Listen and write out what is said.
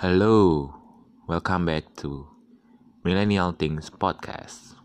Hello, welcome back to Millennial Things Podcast.